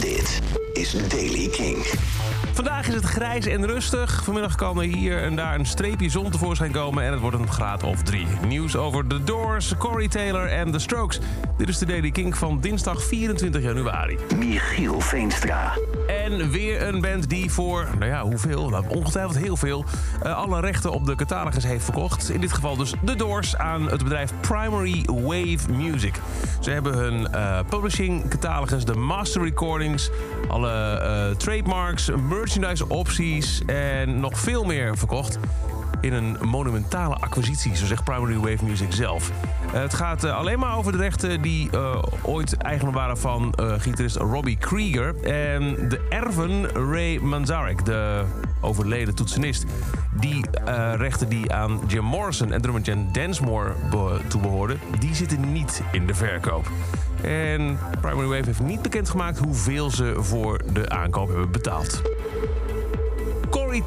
Dit is Daily King. Vandaag is het grijs en rustig. Vanmiddag kan er hier en daar een streepje zon tevoorschijn komen en het wordt een graad of drie. Nieuws over The Doors, Corey Taylor en The Strokes. Dit is de Daily King van dinsdag 24 januari. Michiel Veenstra. En weer een band die voor, nou ja, hoeveel? Nou, ongetwijfeld heel veel. eh, alle rechten op de catalogus heeft verkocht. In dit geval dus The Doors aan het bedrijf Primary Wave Music. Ze hebben hun eh, publishing catalogus, de master recordings, alle eh, trademarks, merchandise opties en nog veel meer verkocht. In een monumentale acquisitie, zo zegt Primary Wave Music zelf. Eh, het gaat eh, alleen maar over de rechten die eh, ooit eigendom waren van gitarist Robbie Krieger. En de erven Ray Manzarek, de overleden toetsenist. Die rechten die aan Jim Morrison en drummer Jen Densmore be- toebehoorden... die zitten niet in de verkoop. En Primary Wave heeft niet bekendgemaakt hoeveel ze voor de aankoop hebben betaald.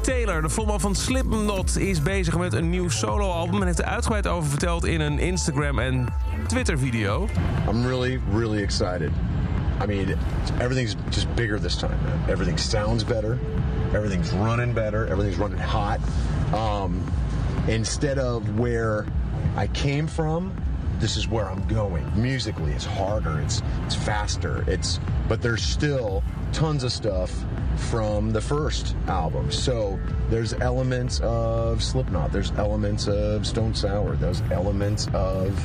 Taylor, de frontman van Slipknot, is bezig met een nieuw soloalbum... en heeft er uitgebreid over verteld in een Instagram- en Twitter-video. I'm really, really excited. I mean, everything's just bigger this time, man. Everything sounds better. Everything's running better. Everything's running hot. Um, instead of where I came from, this is where I'm going. Musically, it's harder. It's it's faster. It's but there's still tons of stuff from the first album. So there's elements of Slipknot. There's elements of Stone Sour. There's elements of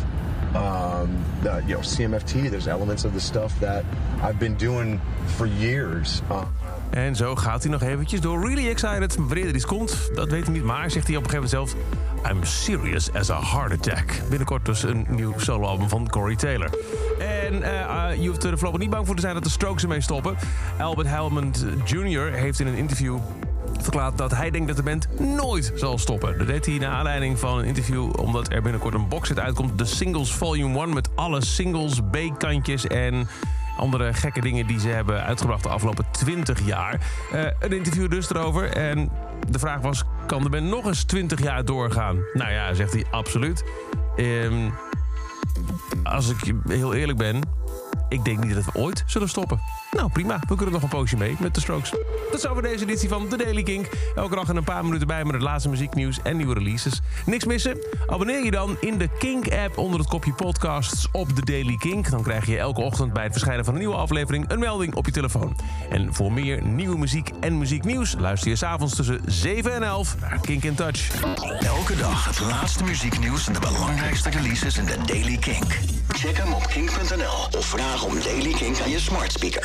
um, the, you know CMFT. There's elements of the stuff that I've been doing for years. Uh, En zo gaat hij nog eventjes door. Really excited. Wanneer er iets komt, dat weet hij niet. Maar zegt hij op een gegeven moment zelf... I'm serious as a heart attack. Binnenkort dus een nieuw soloalbum van Corey Taylor. En eh, eh, je hoeft er voorlopig niet bang voor te zijn dat de Strokes ermee stoppen. Albert Hammond Jr. heeft in een interview verklaard dat hij denkt dat de band nooit zal stoppen. Dat deed hij naar aanleiding van een interview... omdat er binnenkort een boxset uitkomt. De Singles Volume 1 met alle singles, B-kantjes en andere gekke dingen die ze hebben uitgebracht de afgelopen 20 jaar. Eh, een interview dus erover. En de vraag was, kan de band nog eens 20 jaar doorgaan? Nou ja, zegt hij, absoluut. Ehm, als ik heel eerlijk ben, ik denk niet dat we ooit zullen stoppen. Nou, prima. We kunnen nog een poosje mee met de Strokes. Dat is over deze editie van The Daily Kink. Elke dag in een paar minuten bij met het laatste muzieknieuws en nieuwe releases. Niks missen? Abonneer je dan in de Kink-app onder het kopje podcasts op The Daily Kink. Dan krijg je elke ochtend bij het verschijnen van een nieuwe aflevering een melding op je telefoon. En voor meer nieuwe muziek en muzieknieuws luister je s'avonds tussen 7 en 11 naar Kink in Touch. Elke dag het laatste muzieknieuws en de belangrijkste releases in de Daily Kink. Check hem op kink.nl of vraag om Daily Kink aan je smart speaker.